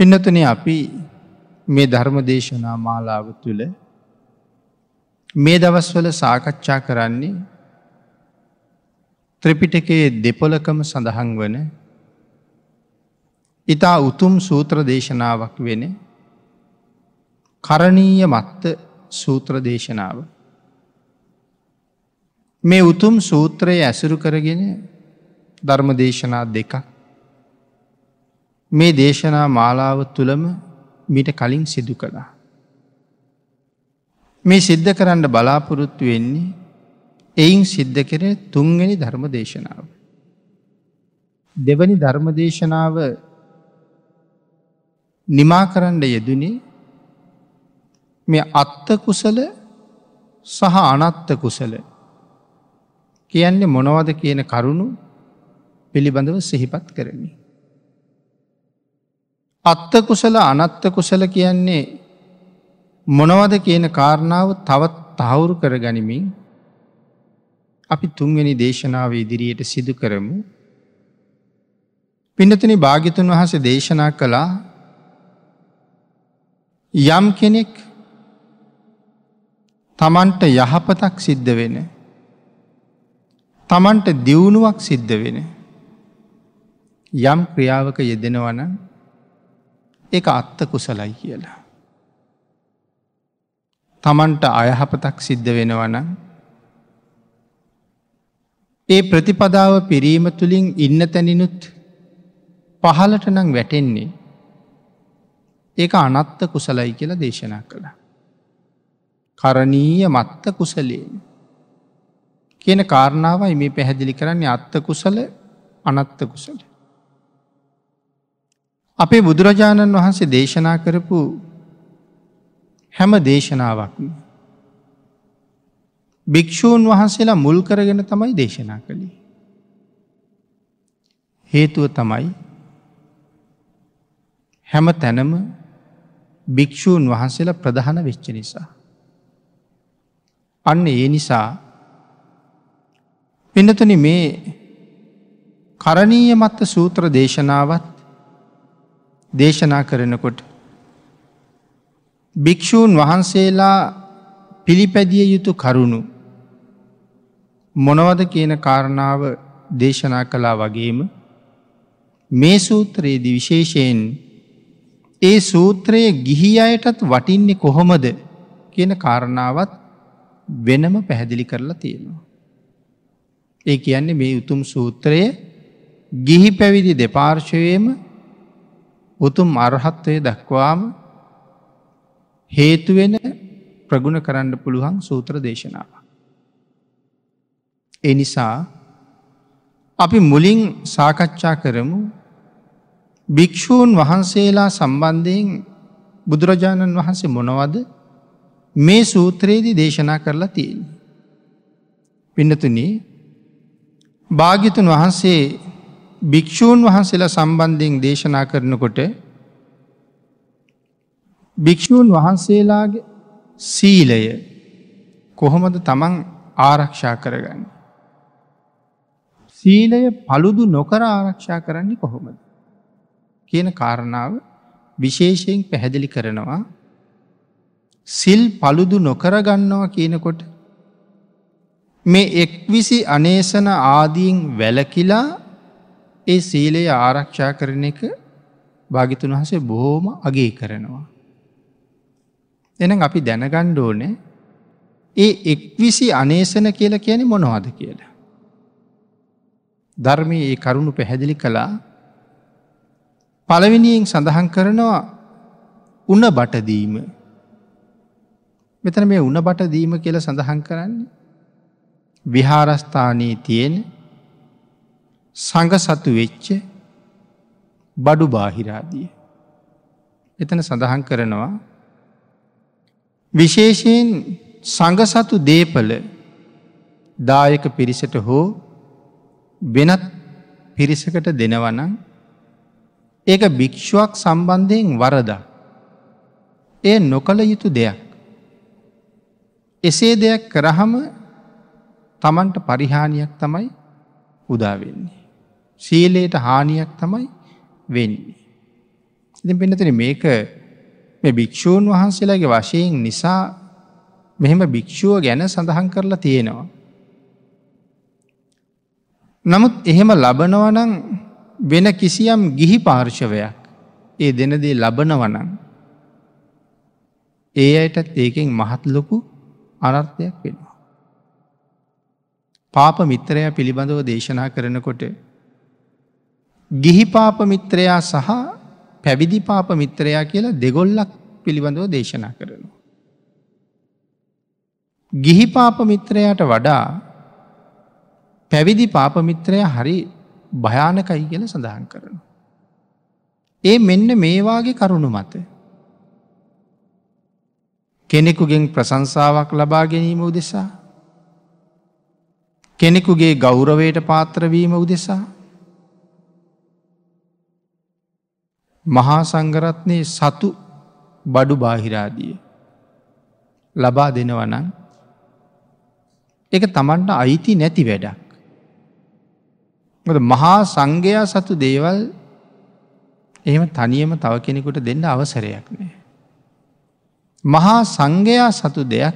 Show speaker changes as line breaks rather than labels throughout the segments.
පින්නතන අපි මේ ධර්ම දේශනා මාලාව තුළ මේ දවස්වල සාකච්ඡා කරන්නේ ත්‍රිපිටකයේ දෙපොලකම සඳහන් වන ඉතා උතුම් සූත්‍ර දේශනාවක් වෙන කරණීය මත්ත සූත්‍ර දේශනාව. මේ උතුම් සූත්‍රයේ ඇසුරු කරගෙන ධර්ම දේශනා දෙකක් මේ දේශනා මාලාව තුළම මිට කලින් සිදු කළා. මේ සිද්ධ කරන්න බලාපොරොත්තු වෙන්නේ එයින් සිද්ධ කර තුන්ගනි ධර්ම දේශනාව. දෙවනි ධර්ම දේශනාව නිමා කරන්න යෙදනේ මේ අත්ත කුසල සහ අනත්ත කුසල කියන්නේ මොනවද කියන කරුණු පිළිබඳව සිහිපත් කරමි. අත්ත කුසල අනත්ත කුසල කියන්නේ මොනවද කියන කාරණාව තවත් තහවුරු කර ගනිමින් අපි තුන්වෙනි දේශනාව ඉදිරියට සිදු කරමු. පිනතන භාගිතුන් වහස දේශනා කළා යම් කෙනෙක් තමන්ට යහපතක් සිද්ධ වෙන තමන්ට දියුණුවක් සිද්ධ වෙන යම් ක්‍රියාවක යෙදෙනවන එක අත්ත කුසලයි කියලා. තමන්ට අයහපතක් සිද්ධ වෙනවන ඒ ප්‍රතිපදාව පිරීම තුළින් ඉන්න තැනිනුත් පහලට නං වැටෙන්නේ ඒක අනත්ත කුසලයි කියලා දේශනා කළ. කරණීය මත්ත කුසලයෙන්. කියන කාරණාවයි මේ පැහැදිලි කරන්නේ අත්ත කුසල අනත්ත කුසල. අපේ බුදුරජාණන් වහන්සේ දේශනා කරපු හැම දේශනාවක්ම. භික්‍ෂූන් වහන්සේලා මුල් කරගෙන තමයි දේශනා කළේ. හේතුව තමයි හැම තැනම භික්‍ෂූන් වහන්සේලා ප්‍රධාන වෙච්ච නිසා. අන්න ඒ නිසා පිනතුන මේ කරණීය මත්ත සූත්‍ර දේශනාවත් දේශනා කරනකොට භික්‍ෂූන් වහන්සේලා පිළිපැදිය යුතු කරුණු මොනවද කියන කාරණාව දේශනා කලා වගේම මේ සූත්‍රයේදි විශේෂයෙන් ඒ සූත්‍රයේ ගිහි අයටත් වටින්නේ කොහොමද කියන කාරණාවත් වෙනම පැහැදිලි කරලා තියෙනවා. ඒ කියන්නේ මේ උතුම් සූත්‍රය ගිහි පැවිදි දෙපාර්ශවයම උතුම් අරහත්වය දක්වාම හේතුවෙන ප්‍රගුණ කරන්න පුළුවන් සූත්‍ර දේශනාව. එනිසා අපි මුලින් සාකච්ඡා කරමු භික්‍ෂූන් වහන්සේලා සම්බන්ධයෙන් බුදුරජාණන් වහන්සේ මොනවද මේ සූත්‍රයේදී දේශනා කරලා තියෙන. පින්නතුනී භාගිතුන් වහන්සේ භික්‍ෂූන් වහන්සේලා සම්බන්ධයෙන් දේශනා කරනකොට භික්‍ෂූන් වහන්සේලාගේ සීලය කොහොමද තමන් ආරක්ෂා කරගන්න. සීලය පළුදු නොකර ආරක්ෂා කරන්නේ කොහොමද. කියන කාරණාව විශේෂයෙන් පැහැදිලි කරනවා සිල් පළුදු නොකරගන්නවා කියනකොට මේ එක්විසි අනේසන ආදීන් වැලකිලා ඒ සීලය ආරක්ෂා කරන එක භාගිතුන් වහසේ බොහෝම අගේ කරනවා. එන අපි දැනගණ්ඩෝන ඒ එක්විසි අනේසන කියල කියන මොනවාද කියලා. ධර්මය ඒ කරුණු පැහැදිලි කළා පළවිනියෙන් සඳහන් කරනවා උන බටදීම. මෙතන මේ උන බටදීම කියල සඳහන් කරන්නේ. විහාරස්ථානයේ තියෙන සඟ සතු වෙච්ච බඩු බාහිරාදිය. එතන සඳහන් කරනවා විශේෂයෙන් සඟසතු දේපල දායක පිරිසට හෝ වෙනත් පිරිසකට දෙනවනං ඒක භික්‍ෂුවක් සම්බන්ධයෙන් වරද. එය නොකළ යුතු දෙයක්. එසේ දෙයක් කරහම තමන්ට පරිහානියක් තමයි උදාවෙන්නේ. සීලයට හානියක් තමයි වෙන්නේ. ඉතින් පිනතන මේක මේ භික්‍ෂූන් වහන්සේලාගේ වශයෙන් නිසා මෙහෙම භික්‍ෂුව ගැන සඳහන් කරලා තියෙනවා. නමුත් එහෙම ලබනවනං වෙන කිසියම් ගිහි පාර්ශවයක් ඒ දෙනදේ ලබනවනං ඒ අයටත් ඒකෙන් මහත්ලොකු අනර්ථයක් වෙනවා. පාප මිත්‍රය පිළිබඳව දේශනා කරනකොට ගිහි පාප මිත්‍රයා සහ පැවිදි පාප මිත්‍රයා කියලා දෙගොල්ලක් පිළිබඳව දේශනා කරනවා. ගිහි පාප මිත්‍රයාට වඩා පැවිදි පාපමිත්‍රය හරි භයානකයි කියල සඳහන් කරන. ඒ මෙන්න මේවාගේ කරුණු මත. කෙනෙකුගෙන් ප්‍රසංසාවක් ලබා ගැනීම උදෙසා. කෙනෙකුගේ ගෞරවයට පාත්‍රවීම උදෙසා. මහා සංගරත්නය සතු බඩු බාහිරාදිය ලබා දෙනවනන් එක තමන්ට අයිති නැති වැඩක්. මහා සංඝයා සතු දේවල් එහෙම තනියම තව කෙනෙකුට දෙන්න අවසරයක් නෑ. මහා සංඝයා සතු දෙයක්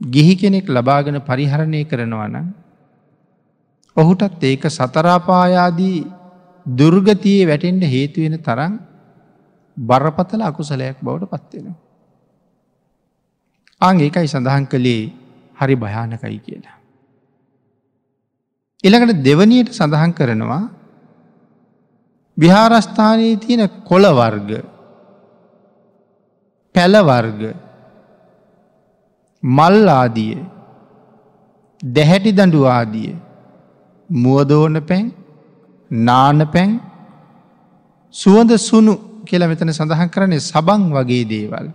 ගිහි කෙනෙක් ලබාගෙන පරිහරණය කරනවන ඔහුටත් ඒක සතරාපායාදී දුර්ගතියේ වැටෙන්ට හේතුවෙන තරම් බරපතල අකුසලයක් බවට පත්වෙනවා. ආං ඒකයි සඳහන් කළේ හරි භයානකයි කියලා. එළඟට දෙවනියට සඳහන් කරනවා විහාරස්ථානයේ තියෙන කොළවර්ග පැලවර්ග මල්ආදිය දැහැටි දඩුආදිය මුවදෝන පැන් නාන පැන් සුවඳ සුනු කියල මෙතන සඳහන් කරන්නේ සබං වගේ දේවල්.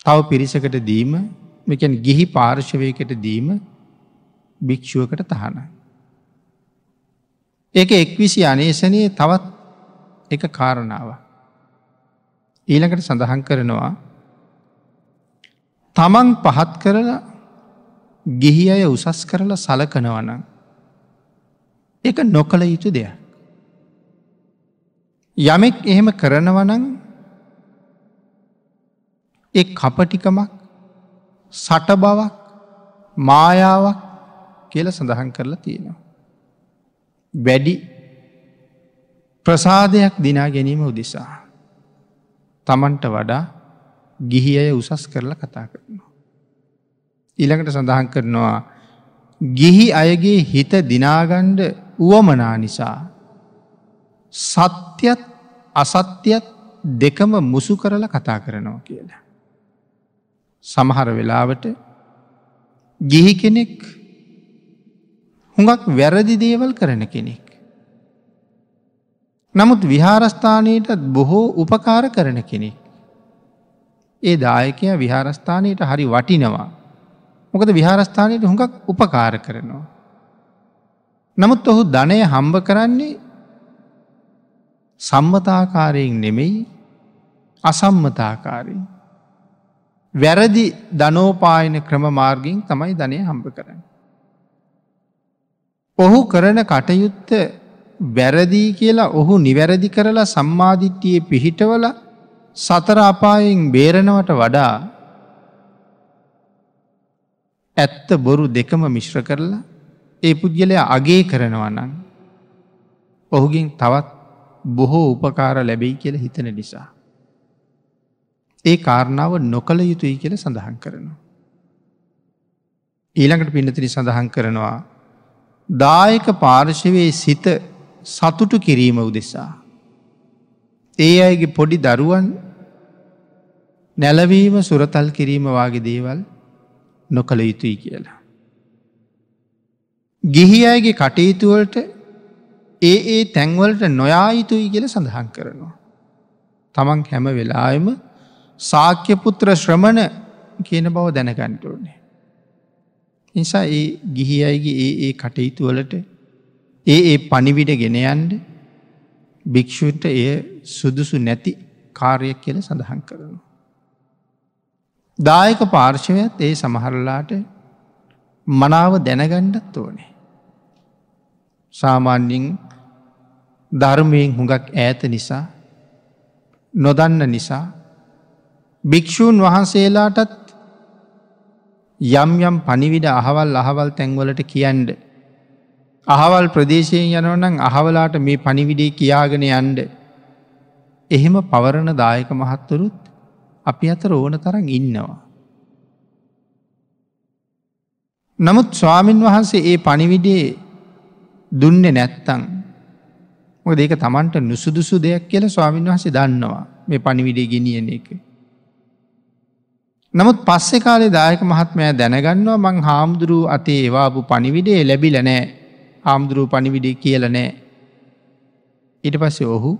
තව පිරිසකට දීම මෙකැන් ගිහි පාර්ශවයකට දීම භික්‍ෂුවකට තහන. ඒක එක්විසි අනේසනයේ තවත් එක කාරණාව. ඊළඟට සඳහන් කරනවා තමන් පහත් කරලා ගිහි අය උසස් කරලා සලකනවන. එක නොකළ යුතු දෙයක්. යමෙක් එහෙම කරනවනං එ කපටිකමක් සට බවක් මායාවක් කියල සඳහන් කරලා තියෙනවා. වැඩි ප්‍රසාදයක් දිනා ගැනීම උදෙසා. තමන්ට වඩා ගිහි අය උසස් කරලා කතා කරනවා. ඊළඟට සඳහන් කරනවා ගිහි අයගේ හිත දිනාගණ්ඩ වුවමනා නිසා. සත්‍යත් අසත්‍යත් දෙකම මුසු කරලා කතා කරනවා කියලා. සමහර වෙලාවට ගිහි කෙනෙක් හුඟක් වැරදි දේවල් කරන කෙනෙක්. නමුත් විහාරස්ථානයටත් බොහෝ උපකාර කරන කෙනෙක්. ඒ දායකය විහාරස්ථානයට හරි වටිනවා. මොකද විහාරස්ථානයට හුඟක් උපකාර කරනවා. නමුත් ඔහු ධනය හම්බ කරන්නේ සම්මතාකාරයෙන් නෙමෙයි අසම්මතාකාරයෙන්. වැරදි ධනෝපායන ක්‍රම මාර්ගින් තමයි ධනය හම්බ කරන්න. ඔහු කරන කටයුත්ත වැරදිී කියලා ඔහු නිවැරදි කරලා සම්මාධිට්ටියේ පිහිටවල සතර අපායෙන් බේරනවට වඩා ඇත්ත බොරු දෙකම මිශ්‍ර කරලා ඒ පුද්ගලය අගේ කරනවනන් ඔහුගෙන් තවත් බොහෝ උපකාර ලැබෙයි කියල හිතන නිසා. ඒ කාරණාව නොකළ යුතුයි කියල සඳහන් කරනවා. ඊළඟට පින්නතිරි සඳහන් කරනවා දායක පාර්ශවයේ සිත සතුටු කිරීම උදෙසා. ඒ අයගේ පොඩි දරුවන් නැලවීම සුරතල් කිරීම වගේ දේවල් නොකළ යුතුයි කියලා. ගිහි අයගේ කටයුතුවලට ඒ ඒ තැන්වලට නොයා යුතුයි කියල සඳහන් කරනවා. තමන් හැම වෙලායම සාක්‍යපුත්‍ර ශ්‍රමණ කියන බව දැනගන්ටෝනේ. නිසා ඒ ගිහි අයගේ ඒ ඒ කටයුතුවලට ඒ ඒ පනිවිඩ ගෙනයන්ඩ භික්‍ෂුවට එය සුදුසු නැති කාර්යක් කියල සඳහන් කරනු. දායක පාර්ශවයත් ඒ සමහරලාට මනාව දැනගණ්ඩත් ඕනේ. සාමාන්‍යින් ධර්මයෙන් හුඟක් ඈත නිසා නොදන්න නිසා භික්‍ෂූන් වහන්සේලාටත් යම් යම් පනිවිඩ අහවල් අහවල් තැන්වලට කියන්ඩ. අහවල් ප්‍රදේශයෙන් යනවනං අහවලාට මේ පනිවිඩේ කියාගෙන යන්ඩ. එහෙම පවරණ දායක මහත්තරුත් අපි අතර ඕන තරන් ඉන්නවා. නමුත් ස්වාමීන් වහන්සේ ඒ පනිවිඩේ දුන්න නැත්තං දෙක තමන්ට නුසුදුසු දෙයක් කියල ස්වාමීන් වහසේ දන්නවා මේ පනිවිඩේ ගෙනියන එක. නමුත් පස්සෙ කාලේ දායක මහත්මය දැනගන්නවා මං හාමුදුරුව අතේ ඒවාපු පනිවිඩේ ලැබිල නෑ හාමුදුරුව පනිවිඩේ කියල නෑ. ඊට පස්සේ ඔහු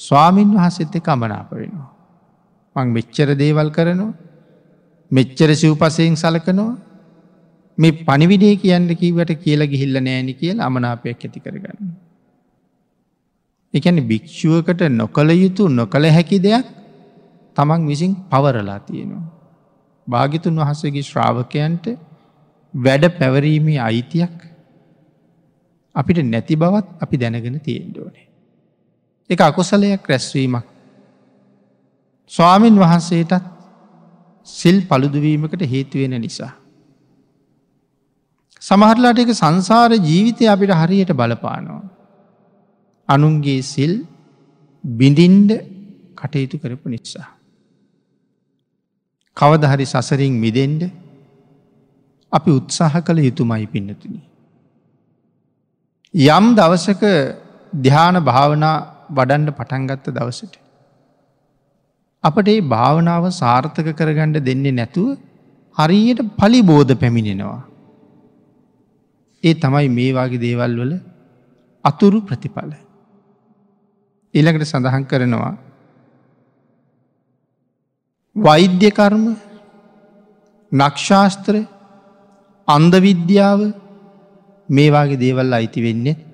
ස්වාමීන් වහසෙත් එක අමනාප වෙනවා. මං මෙච්චර දේවල් කරනවා මෙච්චර සිව්පසයෙන් සලකනවා මේ පනිවිඩේ කියන්න කීවට කියලා ගිහිල්ල නෑනි කියල අමනාපයක් ඇති කරගන්න. එකැන භික්‍ෂුවකට නොකළ යුතු නොකළ හැකි දෙයක් තමන් විසින් පවරලා තියෙනවා. භාගිතුන් වහසගේ ශ්‍රාවකයන්ට වැඩ පැවරීමේ අයිතියක් අපිට නැති බවත් අපි දැනගෙන තියෙන්ඩෝනේ. එක අකුසලයක් රැස්වීමක්. ස්වාමීන් වහන්සේටත් සිල් පළුදුවීමකට හේතුවෙන නිසා. සමහරලාට එක සංසාර ජීවිතය අපිට හරියට බලපානවා. අනුන්ගේ සිල් බිඳින්ඩ කටයුතු කරපු නිසා. කවදහරි සසරින් මිදෙන්ඩ අපි උත්සාහ කළ යුතුමයි පින්නතුනි. යම් දවසක ධ්‍යාන භාවනා වඩන්ඩ පටන්ගත්ත දවසට. අපට ඒ භාවනාව සාර්ථක කරගණ්ඩ දෙන්නේ නැතුව හරියට පලිබෝධ පැමිණෙනවා. ඒ තමයි මේ වගේ දේවල් වල අතුරු ප්‍රතිඵල. ඊළඟට සඳහන් කරනවා වෛද්‍යකර්ම නක්ෂාස්ත්‍ර අන්දවිද්‍යාව මේවාගේ දේවල් අයිති වෙන්නෙත්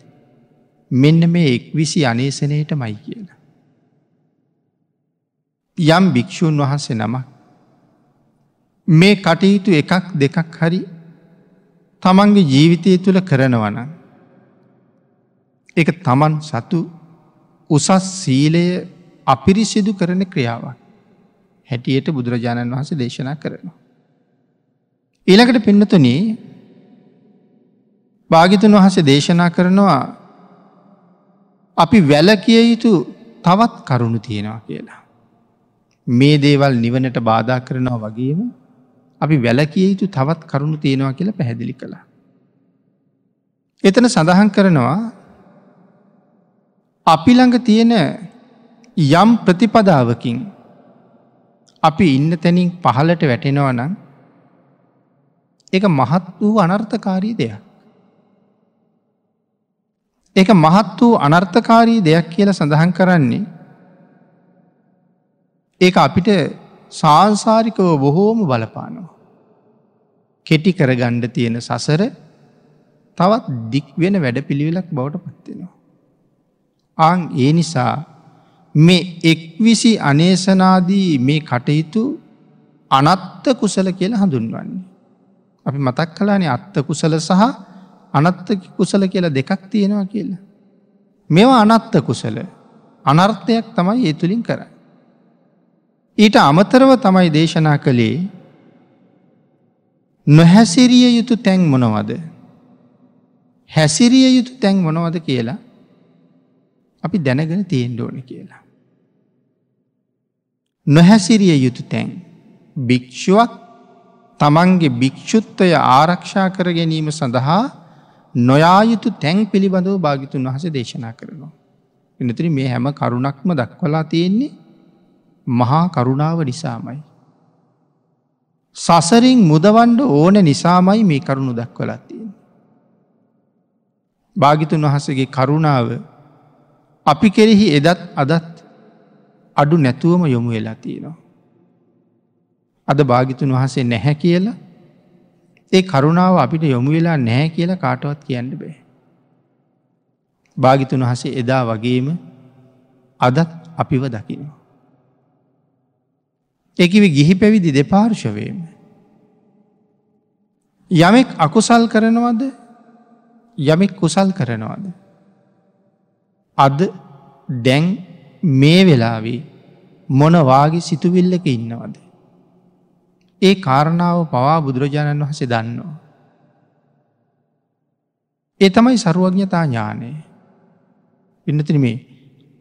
මෙන්න මේ එක් විසි අනේසනයට මයි කියන. යම් භික්‍ෂූන් වහන්සේ නමක් මේ කටයුතු එකක් දෙකක් හරි තමන්ගේ ජීවිතය තුළ කරනවන එක තමන් සතු උසස් සීලය අපිරිසිදු කරන ක්‍රියාවක්. හැටියට බුදුරජාණන් වහස දේශනා කරනවා. ඊළකට පෙන්නතුන භාගිතන් වහස දේශනා කරනවා අපි වැලකිය යුතු තවත් කරුණු තියෙනවා කියලා. මේ දේවල් නිවනට බාධා කරනවා වගේම අපි වැලකිය යුතු තවත් කරුණු තියෙනවා කියලා පැහැදිලි කළා. එතන සඳහන් කරනවා අපි ළඟ තියෙන යම් ප්‍රතිපදාවකින් අපි ඉන්න තැනින් පහලට වැටෙනවා නම් එක මහත් වූ අනර්ථකාරී දෙයක්. එක මහත් වූ අනර්ථකාරී දෙයක් කියල සඳහන් කරන්නේ ඒ අපිට සංසාරිකව බොහෝම බලපානවා. කෙටි කරගණ්ඩ තියෙන සසර තවත් දික් වෙන වැඩ පිළිවෙලක් බවට පත්වෙනවා. ආං ඒ නිසා මේ එක්විසි අනේසනාදී මේ කටයුතු අනත්ත කුසල කියල හඳුන්වන්නේ. අපි මතක් කලානේ අත්ත කුසල සහ අනත්ත කුසල කියලා දෙකක් තියෙනවා කියලා. මෙවා අනත්ත කුසල අනර්ථයක් තමයි ඒ තුළින් කර. ඊට අමතරව තමයි දේශනා කළේ නොහැසිරිය යුතු තැන් මොනවද. හැසිරිය යුතු තැන් මොනවද කියලා අපි දැනගෙන තියෙන්ඩ ඕන කියලා. නොහැසිරිය යුතු තැන් භික්‍ෂුවක් තමන්ගේ භික්‍ෂුත්වය ආරක්ෂා කර ගැනීම සඳහා නොයායුතු තැන් පිළිබඳව භාගිතුන් වහස දේශනා කරනවා. එනතිරි මේ හැම කරුණක්ම දක්වලා තියෙන්නේ මහා කරුණාව නිසාමයි. සසරින් මුදවන්ඩ ඕන නිසාමයි මේ කරුණු දක්වලා තියෙන. භාගිතුන් වහසගේ කරුණාව අපි කෙරෙහි එදත් අදත් අඩු නැතුවම යොමු වෙලා තියෙනවා. අද භාගිතුන් වහසේ නැහැ කියලා ඒ කරුණාව අපිට යොමු වෙලා නැහැ කියලා කාටවත් කියන්න බෑ. භාගිතුන් වහසේ එදා වගේම අදත් අපිව දකිනවා. එකවි ගිහි පැවිදි දෙපාර්ශවයම. යමෙක් අකුසල් කරනවද යමෙක් කුසල් කරනවද. අද දැන් මේ වෙලාවේ මොනවාගේ සිතුවිල්ලක ඉන්නවද. ඒ කාරණාව පවා බුදුරජාණන් වහසේ දන්නවා. ඒ තමයි සරුවඥතා ඥානය. පින්නතින මේ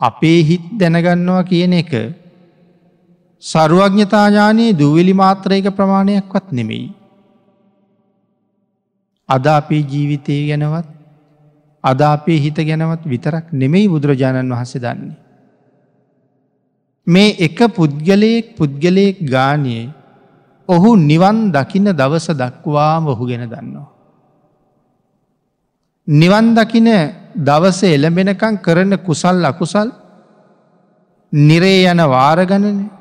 අපේ හිත් දැනගන්නවා කියන එක සරුවඥතාඥානයේ දුවිලි මාත්‍රයක ප්‍රමාණයක්වත් නෙමෙයි. අද අපේ ජීවිතය ගැනවත් අද අපේ හිත ගැනවත් විතරක් නෙමෙයි බුදුරජාණන් වහන්සේ දන්නේ. මේ එක පුද්ගලයෙක් පුද්ගලයෙක් ගානයේ ඔහු නිවන් දකින දවස දක්වාම ඔහු ගෙන දන්නවා. නිවන් දකින දවස එළඹෙනකං කරන කුසල් අකුසල් නිරේ යන වාරගණන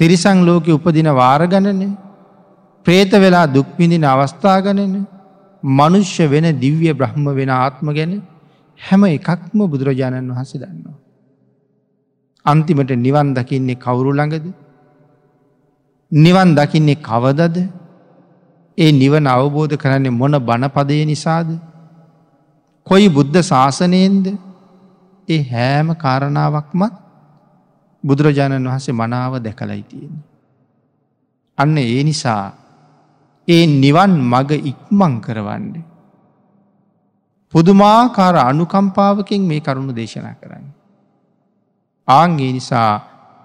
තිරිසං ලෝක උපදින වාරගණන ප්‍රේත වෙලා දුක්විඳින අවස්ථාගණන මනුෂ්‍ය වෙන දිව්‍ය බ්‍රහ්ම වෙන ආත්ම ගැන හැම එකක්ම බුදුරජාණන් වහන්සේ දන්නවා. අන්තිමට නිවන් දකින්නේ කවුරු ළඟද? නිවන් දකින්නේ කවදද? ඒ නිවන අවබෝධ කරන්නේ මොන බණපදය නිසාද? කොයි බුද්ධ ශාසනයෙන්ද? ඒ හෑම කාරණාවක්මත් බුදුරජාණන් වහන්සේ මනාව දැකලයි තියෙන. අන්න ඒ නිසා ඒ නිවන් මග ඉක්මං කරවන්න. පුදුමාකාර අනුකම්පාවකින් මේ කරුණු දේශනා කරන්න. ආංගේ නිසා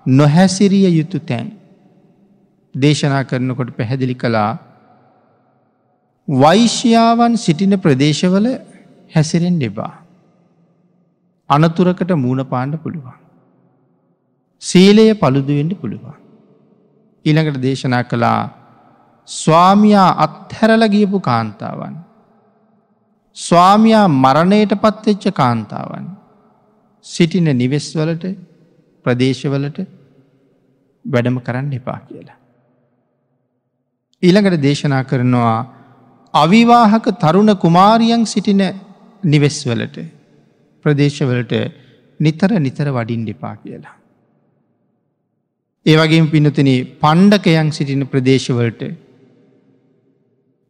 නොහැසිරිය යුතු තැන් දේශනා කරනකොට පැහැදිලි කළා වෛශ්‍යාවන් සිටින ප්‍රදේශවල හැසිරෙන් එබා. අනතුරකට මූුණ පාණ්ඩ පුළුවන්. සීලය පළුදුවෙන්ට පුළුවන්. ඊළඟට දේශනා කළා ස්වාමයා අත්හැරල ගියපු කාන්තාවන්. ස්වාමයා මරණයට පත්වෙච්ච කාන්තාවන්. සිටින නිවෙස්වලට ප්‍රදේශවලට වැඩම කරන්න එපා කියලා. ඊළඟට දේශනා කරනවා අවිවාහක තරුණ කුමාරියන් සිටින නිවෙස්වලට ප්‍රදේශවලට නිතර නිතර වඩින් දෙපා කියලා. ඒවගේ පිනතින පණ්ඩකයන් සිටින ප්‍රදේශවලට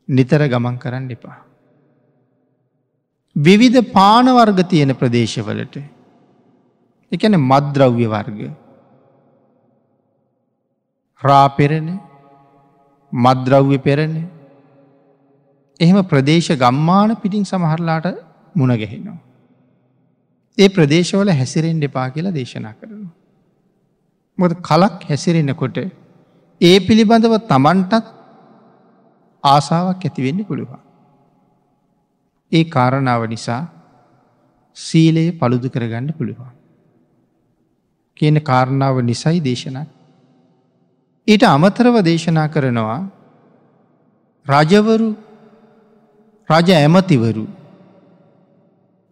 නිතර ගමන් කරන්න එපා. විවිධ පානවර්ග තියෙන ප්‍රදේශවලට එකන මද්‍රව්‍ය වර්ග රාපෙරණ මද්‍රව්‍ය පෙරණ එහෙම ප්‍රදේශ ගම්මාන පිටින් සමහරලාට මුණගැහෙනවා. ඒ ප්‍රදේශවල හැසිරෙන් දෙපා කියලා දේශනා කරනවා. මොද කලක් හැසිරෙනකොට ඒ පිළිබඳව තමන්ටත් ආසාාවක් ඇතිවෙන්න පුළුවන්. ඒ කාරණාව නිසා සීලයේ පළුදු කරගන්න පුළුවන්. කියන කාරණාව නිසයි දේශනා. ඊට අමතරව දේශනා කරනවා රජවරු රජ ඇමතිවරු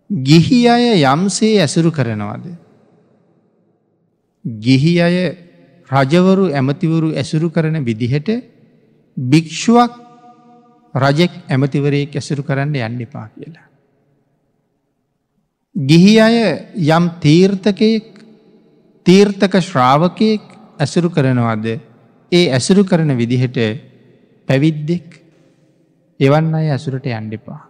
ගිහි අය යම්සේ ඇසුරු කරනවාද. ගිහි අය රජවරු ඇමතිවරු ඇසුරු කරන විදිහට භික්‍ෂුවක් රජෙක් ඇමතිවරයෙක් ඇසුරු කරන්න යන්න එපා කියලා. ගිහි අය යම් තීර්ථකයෙක් තීර්ථක ශ්‍රාවකයෙක් ඇසුරු කරනවාද ඒ ඇසුරු කරන විදිහට පැවිද්දෙක් එවන්න අය ඇසුරට යන්ඩෙපා.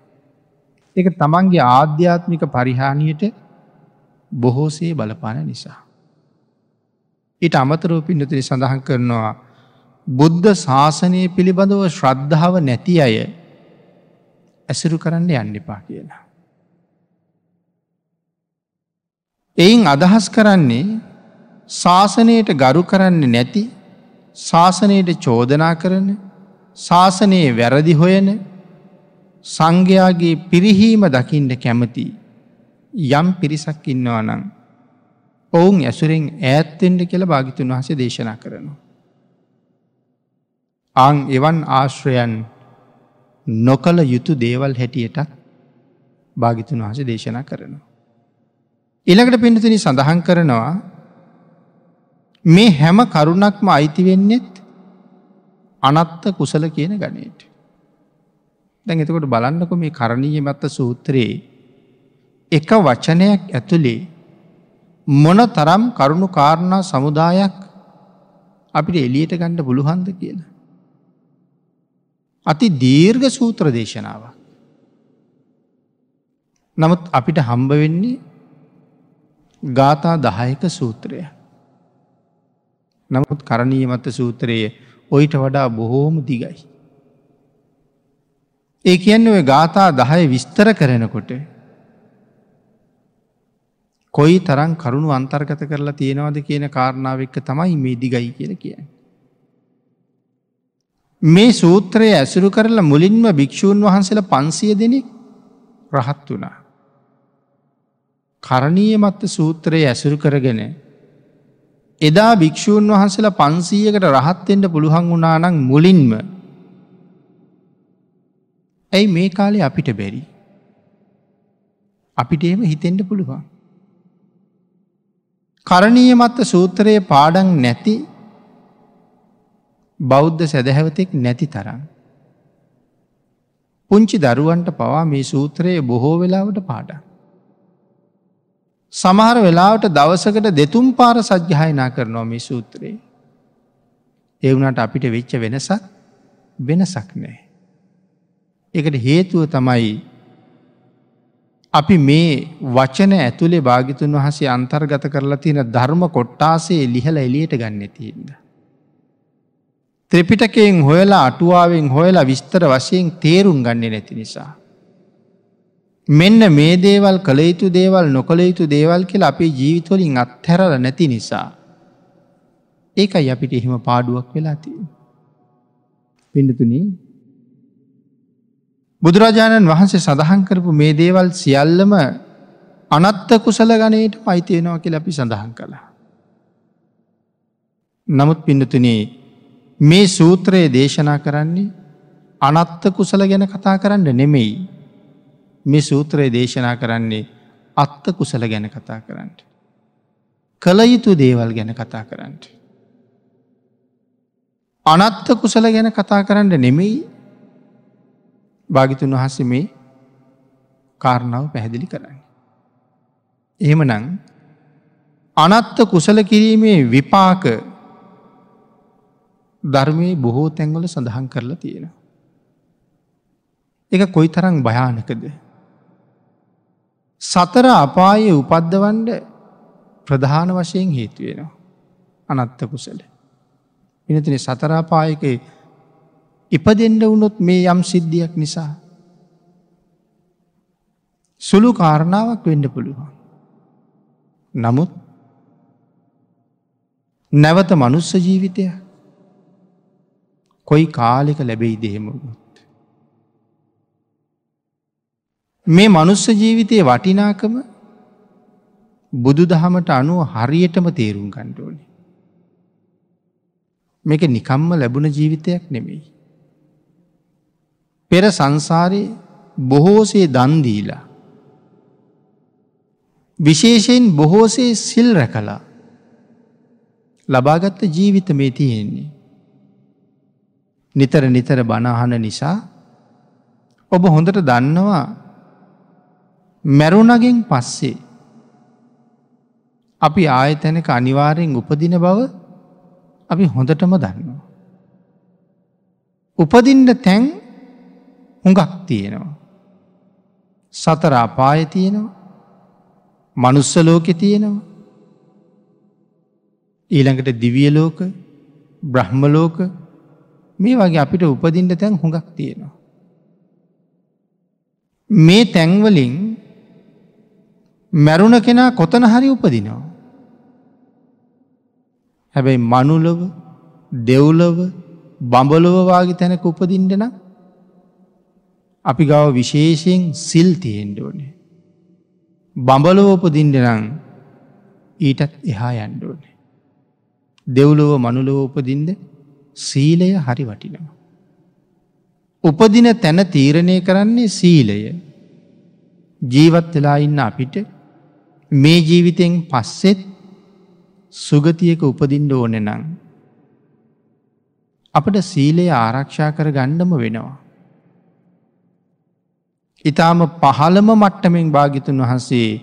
එක තමන්ගේ ආධ්‍යාත්මික පරිහානියට බොහෝසේ බලපාන නිසා. ඊට අමතරෝ පින්නතිරි සඳහන් කරනවා බුද්ධ ශාසනය පිළිබඳව ශ්‍රද්ධාව නැති අය ඇසුරු කරන්න යන්න එපා කියලා. එයින් අදහස් කරන්නේ ශාසනයට ගරු කරන්නේ නැති ශාසනයට චෝදනා කරන ශාසනයේ වැරදි හොයන සංඝයාගේ පිරිහීම දකිින්ට කැමති යම් පිරිසක් ඉන්නවා නං ඔවුන් ඇසුරෙන් ඈත්තෙන්ට කියල භාගිතුන් වහසේ දේශනා කරනවා. අං එවන් ආශ්‍රයන් නොකළ යුතු දේවල් හැටියටත් භාගිතුන් වහස දේශනා කරනවා. ඉළඟට පිඩතුනි සඳහන් කරනවා මේ හැම කරුණක්ම අයිතිවෙන්නෙත් අනත්ත කුසල කියන ගනයට. දැන් එතකොට බලන්නකො මේ කරණීය මත්ත සූත්‍රයේ එක වචනයක් ඇතුළේ මොන තරම් කරුණු කාරණා සමුදායක් අපිට එලියට ගණ්ඩ පුළුහන්ද කියලා. අති දීර්ඝ සූත්‍ර දේශනාව. නමුත් අපිට හම්බ වෙන්නේ ගාථා දහයක සූත්‍රය. නමුත් කරණීය මත සූත්‍රයේ ඔයිට වඩා බොහෝම දිගයි. ඒ කියන්න ඔය ගාථා දහය විස්තර කරනකොට කොයි තරන් කරුණු අන්තර්ගත කරලා තියෙනවද කියන කාරණාවක්ක තමයි මේ දිගයි කියල කිය. මේ සූත්‍රය ඇසුරු කරලා මුලින්ම භික්‍ෂූන් වහන්සේල පන්සිය දෙනෙක් රහත් වනා. කරණීය මත්ත සූත්‍රයේ ඇසුරු කරගෙන එදා භික්‍ෂූන් වහන්සේලා පන්සීයකට රහත්තෙන්ට පුළුවන් වුණානං මුලින්ම ඇයි මේ කාලේ අපිට බැරි. අපිට එම හිතෙන්ට පුළුවන්. කරණීය මත්ත සූත්‍රයේ පාඩන් නැති බෞද්ධ සැදැහැවතෙක් නැති තරම්. පුංචි දරුවන්ට පවා මේ සූත්‍රයේ බොහෝ වෙලාවට පාඩක්. සමහර වෙලාවට දවසකට දෙතුම් පාර සජ්්‍යහයනා කරනවා මේ සූත්‍රයේ. එවුනට අපිට වෙච්ච වෙනසක් වෙනසක් නෑ. එකට හේතුව තමයි අපි මේ වචන ඇතුළේ භාගිතුන් වහසේ අන්තර්ගත කරලා තියෙන ධර්ම කොට්ටාසේ ලිහල එලියට ගන්න තියද. ත්‍රිපිටකයෙන් හොයලා අටුවාවෙන් හොයලා විස්තර වශයෙන් තේරුම් ගන්න නැති නිසා. මෙන්න මේ දේවල් කළ යුතු දේවල් නොකළ යුතු දේවල් කියලා අපේ ජීවිතවලින් අත්හැරල නැති නිසා. ඒකයි අපිට එහෙම පාඩුවක් වෙලා තිය. පිඩතුන බුදුරජාණන් වහන්සේ සඳහන් කරපු මේ දේවල් සියල්ලම අනත්ත කුසල ගනයට අයිතියනවා කියල අපි සඳහන් කළා. නමුත් පිඩතුනේ මේ සූත්‍රයේ දේශනා කරන්නේ අනත්ත කුසල ගැන කතා කරන්න නෙමෙයි මේ සූත්‍රයේ දේශනා කරන්නේ අත්ත කුසල ගැන කතා කරන්නට. කළ යුතු දේවල් ගැන කතා කරන්නට. අනත්ත කුසල ගැන කතා කරන්න නෙමෙයි භාගිතුන් වහස මේ කාරණාව පැහැදිලි කරන්න. එහෙම නං අනත්ත කුසල කිරීමේ විපාක ධර්මය බොහෝ තැන්වල සඳහන් කරලා තියෙනවා. එක කොයි තරං භයානකද සතර අපායේ උපද්දවන්ඩ ප්‍රධාන වශයෙන් හේතුවෙනවා. අනත්ත කුසල. පිනතින සතරාපායක ඉපදෙන්ඩ වුණොත් මේ යම් සිද්ධියක් නිසා. සුළු කාරණාවක් වෙන්න පුළුවන්. නමුත් නැවත මනුස්ස ජීවිතය කොයි කාලෙක ලැබෙයි දෙහෙමුණු. මේ මනුස්ස ජීවිතයේ වටිනාකම බුදු දහමට අනුව හරියටම තේරුම් ගණ්ඩෝනි. මේක නිකම්ම ලැබුණ ජීවිතයක් නෙමෙයි. පෙර සංසාරයේ බොහෝසේ දන්දීලා. විශේෂයෙන් බොහෝසේ සිල් රැකලා ලබාගත්ත ජීවිත මේ තියෙන්නේ. නිතර නිතර බණහන නිසා ඔබ හොඳට දන්නවා මැරුණගෙන් පස්සේ අපි ආයතැනක අනිවාරයෙන් උපදින බව අපි හොඳටම දන්නවා. උපදින්ට තැන් හුඟක් තියෙනවා. සතර අපාය තියෙනවා මනුස්සලෝකෙ තියෙනවා ඊළඟට දිවියලෝක බ්‍රහ්මලෝක මේ වගේ අපිට උපදින්ට තැන් හුඟක් තියෙනවා. මේ තැන්වලින් මැරුණ කෙනා කොතන හරි උපදිනවා. හැබැයි මනුලව දෙව්ලව බඹලොවවාගේ තැනක උපදින්ටන අපි ගව විශේෂයෙන් සිල් තියෙන්ඩෝනේ. බඹලොව උපදින්ටනං ඊටත් එහා යන්ඩෝනේ. දෙව්ලොව මනුලොව උපදින්ද සීලය හරි වටිනවා. උපදින තැන තීරණය කරන්නේ සීලය ජීවත් වෙලා ඉන්න අපිට මේ ජීවිතෙන් පස්සෙත් සුගතියක උපදින්ඩ ඕන නං. අපට සීලය ආරක්ෂා කර ගණ්ඩම වෙනවා. ඉතාම පහළම මට්ටමෙන් භාගිතුන් වහන්සේ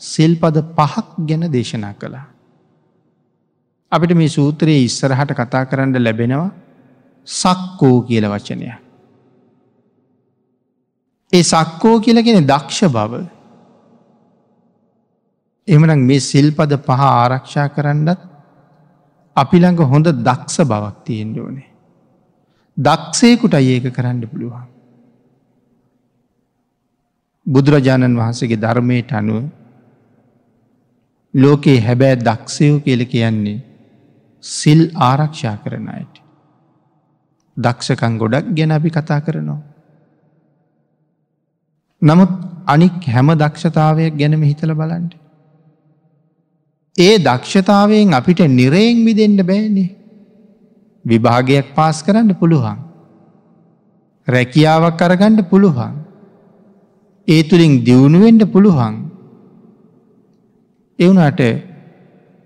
සිල්පද පහක් ගැන දේශනා කළා. අපිට මේ සූත්‍රයේ ඉස්සරහට කතා කරන්න ලැබෙනවා සක්කෝ කියල වචනය. ඒ සක්කෝ කියලගෙන දක්ෂ බව එමනම් මේ සිල්පද පහ ආරක්ෂා කරන්නත් අපි ළඟ හොඳ දක්ෂ බවක් තියෙන්ට ඕනේ. දක්ෂයකුට ඒක කරන්න පුළුවන්. බුදුරජාණන් වහන්සේගේ ධර්මයට අනුව ලෝකයේ හැබෑ දක්ෂයෝ කියල කියන්නේ සිල් ආරක්ෂා කරන අයට. දක්ෂකං ගොඩක් ගැන අපි කතා කරනවා. නමුත් අනික් හැම දක්ෂතාවයක් ගැනම හිතල බලන්ට. ඒ දක්ෂතාවයෙන් අපිට නිරයෙන් විදෙන්ට බෑනේ. විභාගයක් පාස් කරන්න පුළුවන්. රැකියාවක් කරගණ්ඩ පුළුවන්. ඒ තුළින් දියුණුවෙන්ට පුළුවන්. එවුනට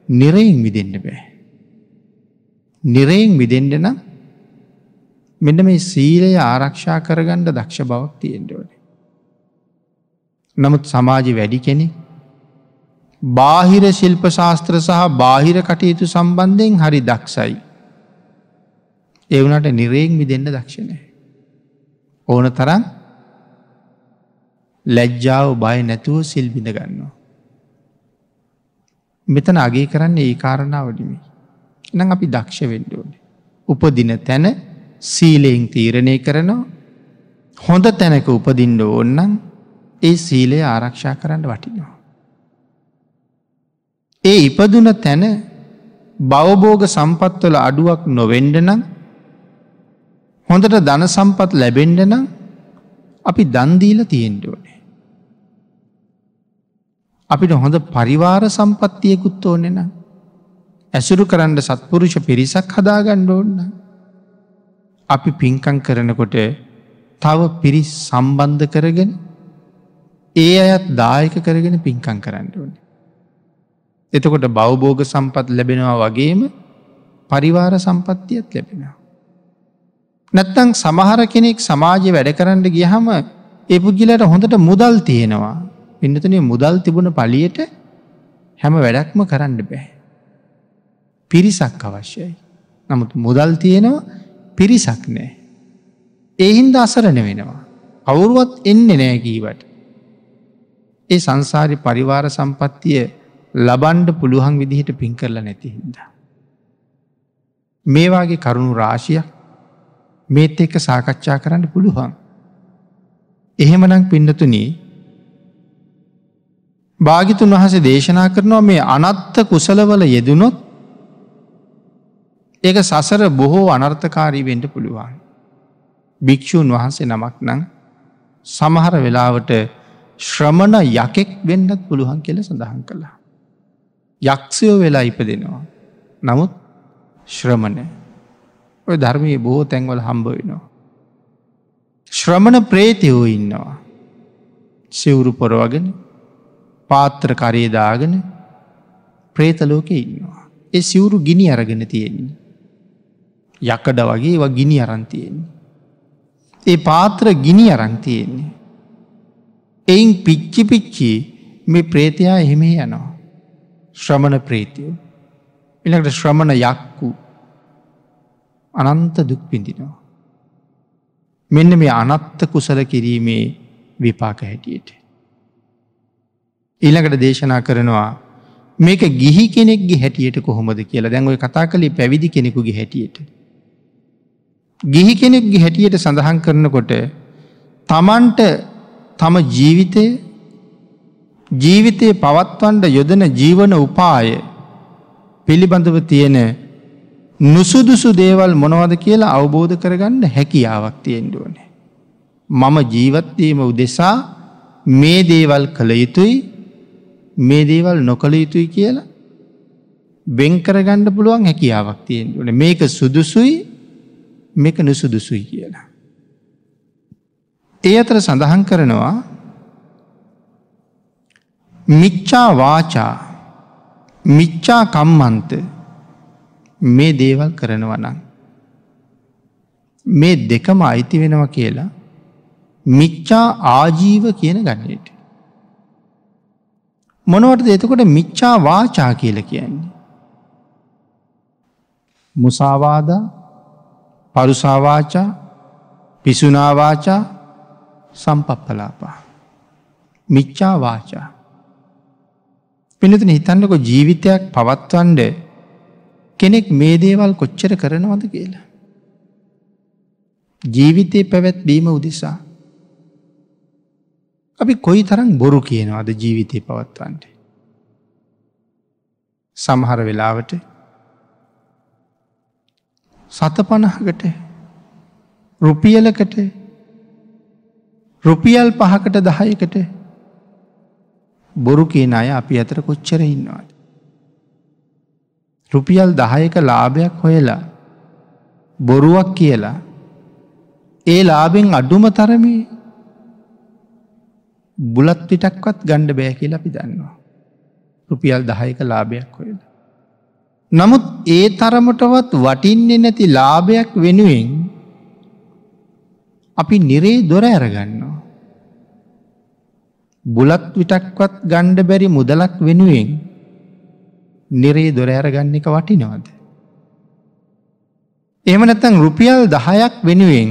නිරයෙන් විදෙන්ට බෑ. නිරයෙන් විදෙන්ට නම් මෙන්න මේ සීලය ආරක්ෂා කරගණ්ඩ දක්ෂ බවක් තියෙන්ටවනේ. නමුත් සමාජ වැඩි කෙනෙ බාහිර ශිල්ප ශාස්ත්‍ර සහ බාහිර කටයුතු සම්බන්ධයෙන් හරි දක්ෂයි. එවනට නිරේෙන් විදෙන්ට දක්ෂණය. ඕන තරන් ලැජ්ජාව බය නැතුව සිල් බිඳ ගන්නවා. මෙතන අගේ කරන්න ඒ කාරණාවඩිමි. එනම් අපි දක්ෂ වෙන්ඩෝනේ. උපදින තැන සීලයෙන් තීරණය කරනවා හොඳ තැනක උපදින්ඩ ඕන්නම් ඒ සීලය ආරක්ෂා කරන්න වටිනවා. ඒ ඉපදුන තැන බවබෝග සම්පත්වල අඩුවක් නොවෙන්ඩ නම් හොඳට ධන සම්පත් ලැබෙන්ඩ නම් අපි දන්දීල තියෙන්ඩෝනේ. අපිට හොඳ පරිවාර සම්පත්තියකුත් ඕනෙන ඇසුරු කරන්න සත්පුරුෂ පිරිසක් හදාගණ්ඩ ඕන්න. අපි පින්කං කරනකොට තව පිරිස් සම්බන්ධ කරගෙන ඒ අයත් දායක කරගෙන පින්කං කරන්න ඕන. එතකොට බවබෝග සම්පත් ලැබෙනවා වගේම පරිවාර සම්පත්තියත් ලැබෙනවා. නැත්තං සමහර කෙනෙක් සමාජය වැඩ කරන්න ගියහම ඒ පුද්ගිලට හොඳට මුදල් තියෙනවා. පින්නතනය මුදල් තිබුණ පලියට හැම වැඩක්ම කරන්න බෑ. පිරිසක් අවශ්‍යයි. නමුත් මුදල් තියෙනවා පිරිසක් නෑ. එහින්ද අසරණ වෙනවා. කවුරුවත් එන්න නෑකීවට. ඒ සංසාරි පරිවාර සම්පත්තිය ලබන්ඩ පුළුවන් විදිහට පින් කරලා නැති හින්ද. මේවාගේ කරුණු රාශියක් මේත් එක්ක සාකච්ඡා කරන්න පුළුවන්. එහෙමනං පින්නතුනී භාගිතුන් වහස දේශනා කරනවා මේ අනත්ත කුසලවල යෙදුනොත් ඒක සසර බොහෝ අනර්ථකාරී වෙන්ඩ පුළුවන්. භික්‍ෂූන් වහන්සේ නමක් නං සමහර වෙලාවට ශ්‍රමණ යකෙක් වෙන්නත් පුළුවන් කියල සඳහන් කළා. යක්ෂයෝ වෙලා ඉපදෙනවා. නමුත් ශ්‍රමණය ඔය ධර්මය බොහෝ තැන්වල හම්බ වෙනවා. ශ්‍රමණ ප්‍රේතයෝ ඉන්නවා. සිවුරු පොරවගෙන පාත්‍ර කරේදාගෙන ප්‍රේතලෝක ඉන්නවා. ඒ සිවුරු ගිනි අරගෙන තියෙන්නේ. යකඩ වගේ ව ගිනි අරන්තියෙන්නේ. ඒ පාත්‍ර ගිනි අරංතියෙන්නේ. එයින් පිච්චි පිච්චි මේ ප්‍රේතයා එහෙමේ යනවා. ශ්‍රමණ ප්‍රේතියෝ. ඉළඟට ශ්‍රමණ යක්කු අනන්ත දුක් පිඳිනවා. මෙන්න මේ අනත්ත කුසල කිරීමේ විපාක හැටියට. ඊළඟට දේශනා කරනවා මේක ගිහි කෙනෙක්ගේ හැටියට කොහොමද කියලා දැන්ඔය කතා කළේ පැවිදි කෙනෙකුගේ හැටියට. ගිහි කෙනෙක්ගේ හැටියට සඳහන් කරනකොට තමන්ට තම ජීවිතය ජීවිතය පවත්වන්ඩ යොදන ජීවන උපාය පිළිබඳව තියෙන නුසුදුසු දේවල් මොනවද කියලා අවබෝධ කරගන්න හැකියාවක් තියෙන්ඩුවනේ. මම ජීවත්වීම උදෙසා මේ දේවල් කළ යුතුයි මේ දේවල් නොකළ යුතුයි කියලා බෙංකරගණ්ඩ පුළුවන් හැකියාවක් තියෙන්ටුවන මේක සුදුසුයි මේක නුසුදුසුයි කියලා. ඒ අතර සඳහන් කරනවා මිච්චා වාචා මිච්චා කම්මන්ත මේ දේවල් කරනවනං. මේ දෙකම අයිති වෙනව කියලා මිච්චා ආජීව කියන ගන්නට. මොනවට එතකොට මිච්චා වාචා කියල කියන්නේ. මුසාවාදා පරුසාවාචා පිසුනාවාචා සම්පප්පලාපා. මිච්චා වාචා. පිනතින හිතන්නක ජීවිතයක් පවත්වන්ඩ කෙනෙක් මේ දේවල් කොච්චර කරනවද කියලා. ජීවිතය පැවැත්වීම උදෙසා. අපි කොයි තරම් බොරු කියනවාද ජීවිතය පවත්වන්ට. සමහර වෙලාවට සත පණහකට රුපියලකට රුපියල් පහකට දහයකට බොරු කියන අය අපි අතර කොච්චර ඉන්නවාද. රුපියල් දහයක ලාභයක් හොයලා බොරුවක් කියලා ඒ ලාබෙන් අඩුම තරමේ බුලත් පිටක්වත් ගණ්ඩ බෑ කියලා අපි දන්නවා. රුපියල් දහයක ලාභයක් හොයලා. නමුත් ඒ තරමටවත් වටින්නේ නැති ලාභයක් වෙනුවෙන් අපි නිරේ දොර ඇරගන්නවා. බුලත් විටක්වත් ගණ්ඩ බැරි මුදලක් වෙනුවෙන් නිරේ දොර ඇරගන්න එක වටිනවද. එම නැතන් රුපියල් දහයක් වෙනුවෙන්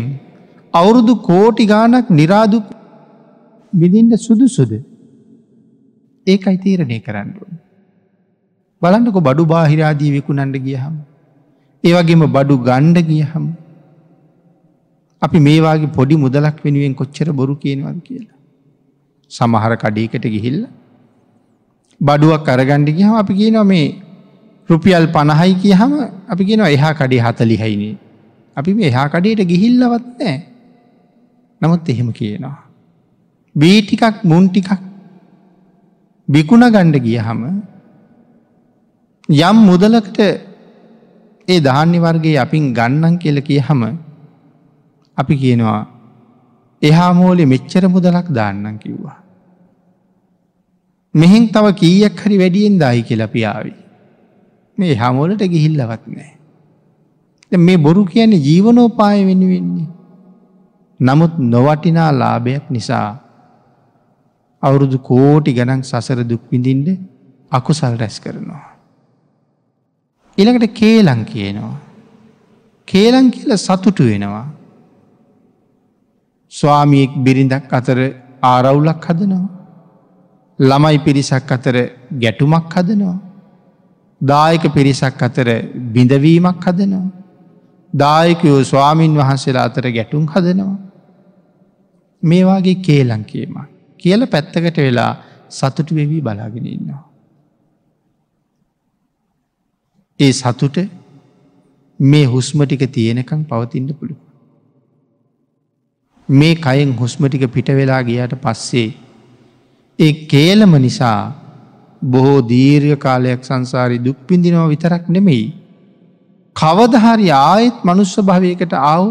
අවුරුදු කෝටි ගානක් නිරාදුක් විදින්ට සුදුසුද ඒකයි තීරණය කරන්නුවන්. බලන්නකො බඩු බාහිරාදී විකුණන්ඩ ගියහම. ඒවගේම බඩු ගණ්ඩ ගියහම. අපි මේවාගේ පොඩි මුදලක් වෙනුවෙන් කොච්චර බොරු කියනවද කියලා. සමහර කඩීකට ගිහිල්ල. බඩුවක් අරගණ්ඩ ගියහම අපි කියනවා මේ රුපියල් පණහයි කියහම අපි කියනවා එහා කඩේ හතලිහයිනේ. අපි මේ එහා කඩේට ගිහිල්ලවත් නෑ. නමුත් එහෙම කියනවා. බීටිකක් මුන්ටිකක් බිකුණ ගණ්ඩ ගියහම යම් මුදලකට ඒ ධාන්‍ය වර්ගේ අපින් ගන්නන් කියල කියහම අපි කියනවා එහා මෝලි මෙච්චර මුදලක් දාන්නන් කිව්වා. මෙහින් තව කීයක් හරි වැඩියෙන් දායි කියල පියාවි. මේ හමෝලට ගිහිල්ලවත් නෑ. මේ බොරු කියන්නේ ජීවනෝපාය වෙනුවෙන්නේ. නමුත් නොවටිනා ලාභයක් නිසා අවුරුදු කෝටි ගනන් සසර දුක්විඳින්ට අකුසල් රැස් කරනවා. ඉළඟට කේලං කියනවා. කේලං කියල සතුටු වෙනවා. ස්වාමියෙක් බිරිඳක් අතර ආරවුලක් හදනවා. ළමයි පිරිසක් අතර ගැටුමක් හදනවා. දායක පිරිසක් අතර බිඳවීමක් හදනවා. දායකයෝ ස්වාමීන් වහන්සේලා අතර ගැටුම් හදනවා. මේවාගේ කේලං කියීම. කියල පැත්තකට වෙලා සතුටු වෙවී බලාගෙන ඉන්නවා. ඒ සතුට මේ හුස්මටික තියෙනකං පවතින්න පුළුව. මේ කයෙන් හුස්මටික පිට වෙලා ගියට පස්සේ ඒ කේලම නිසා බොහෝ දීර්ඝ කාලයක් සංසාරි දුක්පිඳිනව විතරක් නෙමෙයි. කවදහරි ආයෙත් මනුස්ස භවයකට ආව්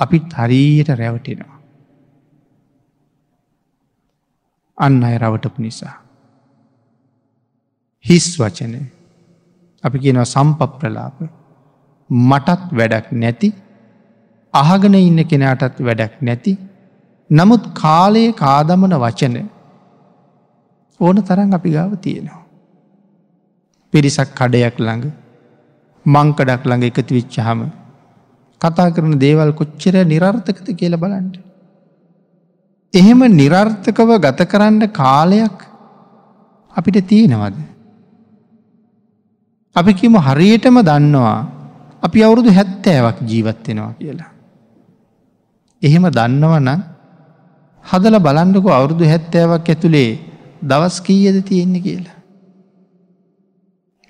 අපිත් හරීයට රැවටෙනවා. අන්න අය රවටපු නිසා. හිස් වචන අපි කියනව සම්පප්‍රලාප මටත් වැඩක් නැති අහගෙන ඉන්න කෙනාටත් වැඩක් නැති නමුත් කාලයේ කාදමන වචන ඕන තරන් අපි ගාව තියෙනවා. පිරිසක් කඩයක් ළඟ මංකඩක් ළඟ එකතු විච්චහම කතා කරන දේවල් කොච්චර නිරර්ථකත කියල බලන්ට. එහෙම නිරර්ථකව ගත කරන්න කාලයක් අපිට තියෙනවද. අපි කිම හරියටම දන්නවා අපි අවුරුදු හැත්තෑවක් ජීවත්වෙනවා කියලා. එහෙම දන්නවන හදල බලන්ඩකු අවුරුදු හැත්තෑවක් ඇතුළේ දවස් කීයද තියෙන්නේ කියලා.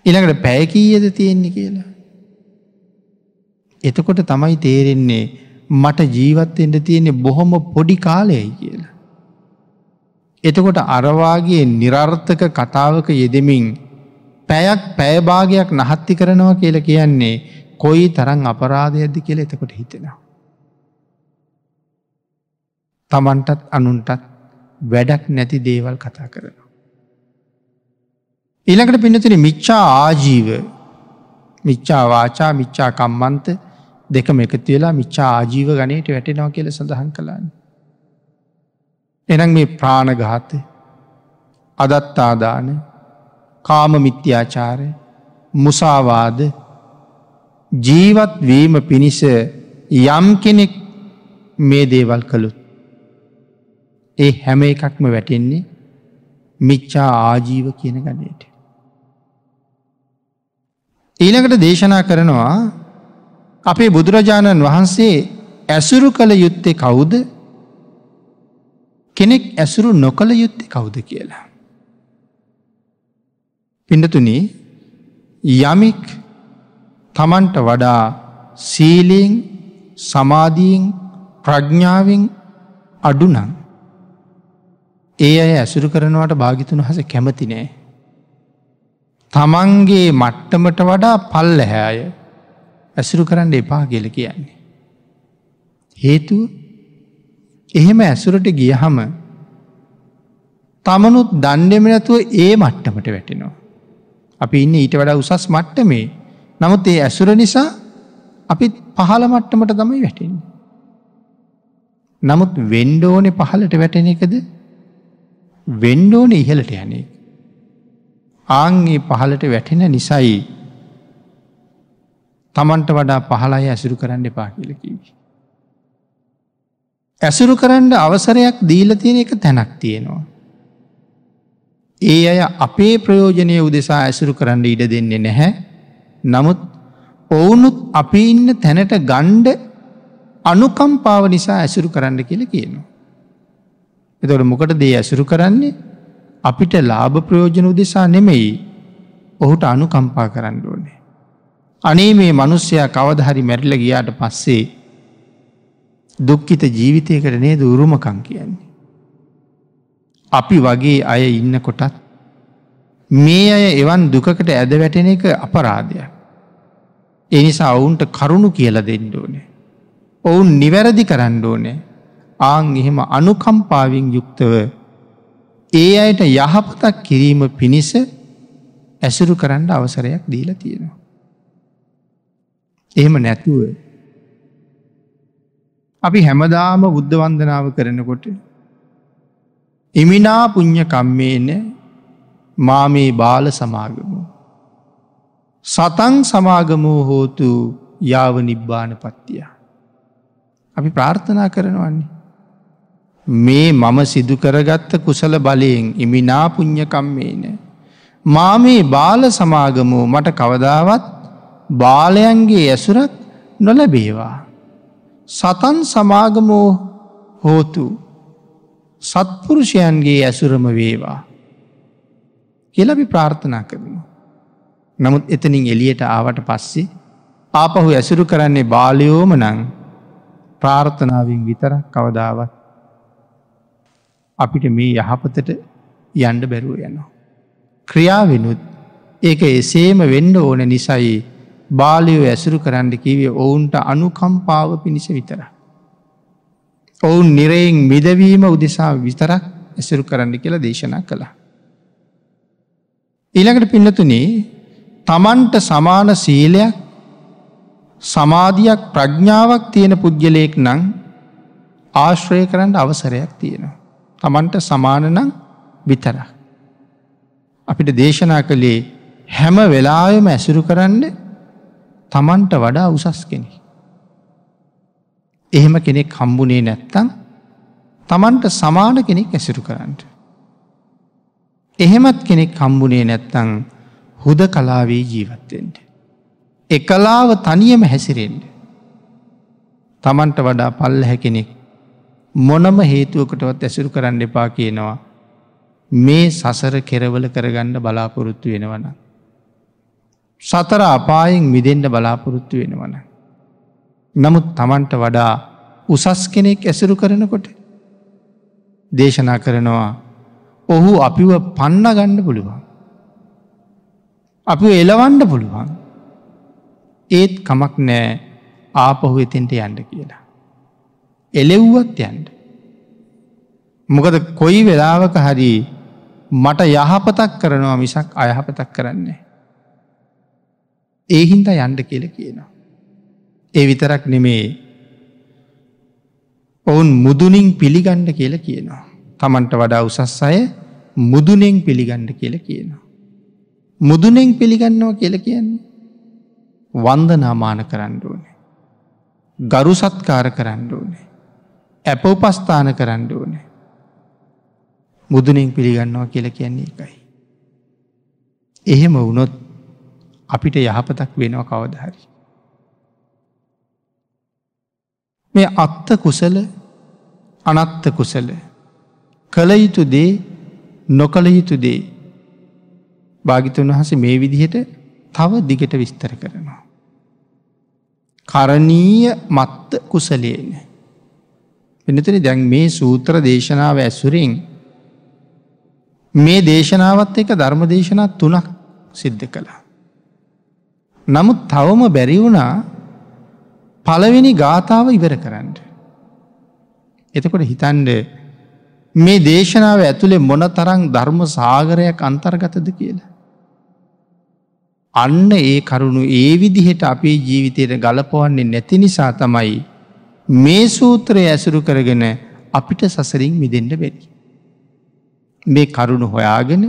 ඉළඟට පැයකීයද තියෙන්නේ කියලා. එතකොට තමයි තේරෙන්නේ මට ජීවත්තෙන්ට තියෙන්නේ බොහොම පොඩි කාලයයි කියලා. එතකොට අරවාගේ නිරර්ථක කතාවක යෙදමින් පැයක් පැයභාගයක් නහත්ති කරනවා කියල කියන්නේ කොයි තරන් අපරාධයද්දි කියල එතකොට හිතෙනවා. තමන්ටත් අනුන්ටත් වැඩක් නැති දේවල් කතා කරනවා. ඊළඟට පිනතින මිච්චා ආජීව මිච්චා වාචා මිච්චා කම්මන්ත දෙකම එකතු වෙලා මිච්චා ආජීව ගනයට වැටෙනවා කියල සඳහන් කලාන්න. එනම් මේ ප්‍රාණඝාත අදත්තාදාන කාම මිත්‍යාචාරය මුසාවාද ජීවත්වීම පිණිස යම් කෙනෙක් මේ දේවල් කළුත් ඒ හැම එකක්ම වැටෙන්නේ මිච්චා ආජීව කියන ගණයට. ඊළඟට දේශනා කරනවා අපේ බුදුරජාණන් වහන්සේ ඇසුරු කළ යුත්තේ කවුද කෙනෙක් ඇසුරු නොකළ යුත්තේ කවුද කියලා. පිඩතුනි යමික් තමන්ට වඩා සීලීෙන් සමාධීෙන් ප්‍රඥ්ඥාවෙන් අඩුනං ඒ අය ඇසුරු කරනවට භාගිතුන් හස කැමති නෑ. තමන්ගේ මට්ටමට වඩා පල්ල හැය ඇසුරු කරන්න එපා කියල කියන්නේ. හේතුව එහෙම ඇසුරට ගියහම තමනුත් දණ්ඩෙම නැතුව ඒ මට්ටමට වැටෙනවා. අපි ඉන්න ඊට වඩා උසස් මට්ටමේ නමුත් ඒ ඇසුර නිසා අපි පහළ මට්ටමට තමයි වැටෙන්. නමුත් වෙන්ඩෝනෙ පහලට වැටෙන එකද වෙන්ඩෝන ඉහලට යනේ. ආංගේ පහලට වැටෙන නිසයි තමන්ට වඩා පහලාය ඇසුරු කරන්න එපා කියලකිවි. ඇසුරු කරන්න අවසරයක් දීල තියෙන එක තැනක් තියෙනවා. ඒ අය අපේ ප්‍රයෝජනය උදෙසා ඇසුරු කරන්න ඉඩ දෙන්නේ නැහැ. නමුත් ඔවුනුත් අපි ඉන්න තැනට ගණ්ඩ අනුකම්පාව නිසා ඇසුරු කරන්න කියල කියනවා. එතොට මොකට දේ ඇසුරු කරන්නේ අපිට ලාභ ප්‍රයෝජන උදෙසා නෙමෙයි ඔහුට අනුකම්පා කරන්න ඕනේ. අනේ මේ මනුස්්‍යයා කවදහරි මැරිල ගියාට පස්සේ දුක්කිත ජීවිතයකට නේ දුරුමකං කියන්නේ. අපි වගේ අය ඉන්න කොටත් මේ අය එවන් දුකකට ඇද වැටෙන එක අපරාධයක්. එනිසා ඔවුන්ට කරුණු කියල දෙන්න ඕනේ. ඔවුන් නිවැරදි කරන්න ඕනේ ආං එහෙම අනුකම්පාවින් යුක්තව ඒ අයට යහපතක් කිරීම පිණිස ඇසුරු කරන්න අවසරයක් දීලා තියෙනවා. එහෙම නැතුව අපි හැමදාම බුද්ධ වන්දනාව කරනකොට ඉමිනා පුං්ඥ කම්මේන මා මේ බාල සමාගමු. සතන් සමාගමෝ හෝතු යාව නිබ්බාන පත්තිය. අපි ප්‍රාර්ථනා කරනවන්නේ. මේ මම සිදු කරගත්ත කුසල බලයෙන් ඉමිනා පුං්ඥකම්මේන. මා මේ බාල සමාගමෝ මට කවදාවත් බාලයන්ගේ ඇසුරත් නොලබේවා. සතන් සමාගමෝ හෝතු සත්පුරුෂයන්ගේ ඇසුරම වේවා කියලබි ප්‍රාර්ථනා කරනු. නමුත් එතනින් එලියට ආවට පස්සේ ආපහු ඇසුරු කරන්නේ බාලයෝම නං ප්‍රාර්ථනාවෙන් විතරක් කවදාවත් අපිට මේ යහපතට යන්ඩ බැරුව යනවා. ක්‍රියාවෙනුත් ඒක එසේම වෙන්ඩ ඕන නිසයි බාලයෝ ඇසුරු කරන්න කිවේ ඔවුන්ට අනුකම්පාව පිණිස විතර. ඔවුන් නිරයෙන් මිදවීම උදෙසා විතරක් ඇසුරු කරන්න කියලා දේශනා කළා. ඊළඟට පින්නතුනේ තමන්ට සමාන සීලයක් සමාධයක් ප්‍රඥාවක් තියෙන පුද්ගලයෙක් නං ආශ්‍රය කරන්න අවසරයක් තියෙනවා. තමන්ට සමානනං විතර. අපිට දේශනා කළේ හැම වෙලායම ඇසුරු කරන්න තමන්ට වඩා උසස් කෙනෙ. එහෙම කෙනෙක් හම්බුනේ නැත්තං තමන්ට සමාන කෙනෙක් ඇසුරු කරන්නට. එහෙමත් කෙනෙක් හම්බුනේ නැත්තං හුද කලාවේ ජීවත්තෙන්ට. එකලාව තනියම හැසිරෙන්ට. තමන්ට වඩා පල්ල හැකෙනෙක් මොනම හේතුවකටවත් ඇසුරු කරන්න එපා කියනවා. මේ සසර කෙරවල කරගන්න බලාපොරොත්තු වෙනවන. සතර අපායෙන් මිදෙන්ට බලාපොරොත්තු වෙනවන. නමුත් තමන්ට වඩා උසස් කෙනෙක් ඇසුරු කරනකොට දේශනා කරනවා ඔහු අපිව පන්න ගණ්ඩ පුළුවන්. අපි එලවන්ඩ පුළුවන්. ඒත් කමක් නෑ ආපහු එතෙන්ට යන්ඩ කියලා. එලෙව්වත් යන්ඩ. මොකද කොයි වෙලාවක හරි මට යහපතක් කරනවා මිසක් අයහපතක් කරන්නේ. ඒහින්ද යන්ඩ කියල කියනවා. ඒ විතරක් නෙමේ ඔවුන් මුදුනින් පිළිගණ්ඩ කියල කියනවා. තමන්ට වඩා උසස් අය මුදුනෙන් පිළිගණ්ඩ කියල කියනවා. මුදුනෙන් පිළිගන්නවා කියල කියන්නේ. වන්දනාමාන කරන්න ඕනේ. ගරු සත්කාර කරන්න ඕනේ. ඇපෝපස්ථාන කරන්න ඕනේ. බුදුනෙන් පිළිගන්නවා කියල කියන්නේ එකයි. එහෙම වුණොත් අපිට යහපතක් වෙනවා කවදහරි. මේ අත්ත කුසල අනත්ත කුසල කළ යුතු දේ නොකළ යුතු දේ භාගිතුන් වහස මේ විදිහට තව දිගට විස්තර කරනවා. කරණීය මත්ත කුසලේන. පිනතන දැන් මේ සූත්‍ර දේශනාව ඇසුරින් මේ දේශනාවත් එක ධර්ම දේශනා තුනක් සිද්ධ කළා. නමුත් තවම බැරි වුණා පළවෙනි ගාථාව ඉවර කරන්න. එතකොට හිතන්ඩ මේ දේශනාව ඇතුළේ මොන තරං ධර්ම සාගරයක් අන්තර්ගතද කියලා. අන්න ඒ කරුණු ඒ විදිහට අපේ ජීවිතයට ගලපවන්නේ නැති නිසා තමයි මේ සූත්‍රය ඇසුරු කරගෙන අපිට සසරින් මිදෙන්ට බැරි. මේ කරුණු හොයාගෙන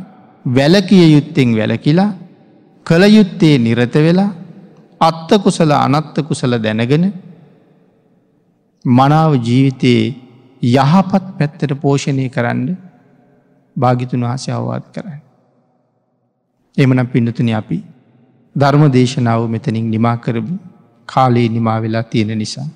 වැලකිය යුත්තෙන් වැලකිලා කළ යුත්තේ නිරත වෙලා අත්ත කුසල අනත්ත කුසල දැනගෙන මනාව ජීවිතයේ යහපත් පැත්තට පෝෂණය කරන්න භාගිතුන් වහස අවවාද කරන්න. එමනම් පිඩතුන අපි ධර්ම දේශනාව මෙතනින් නිමා කරපු කාලයේ නිමා වෙලා තියෙන නිසා.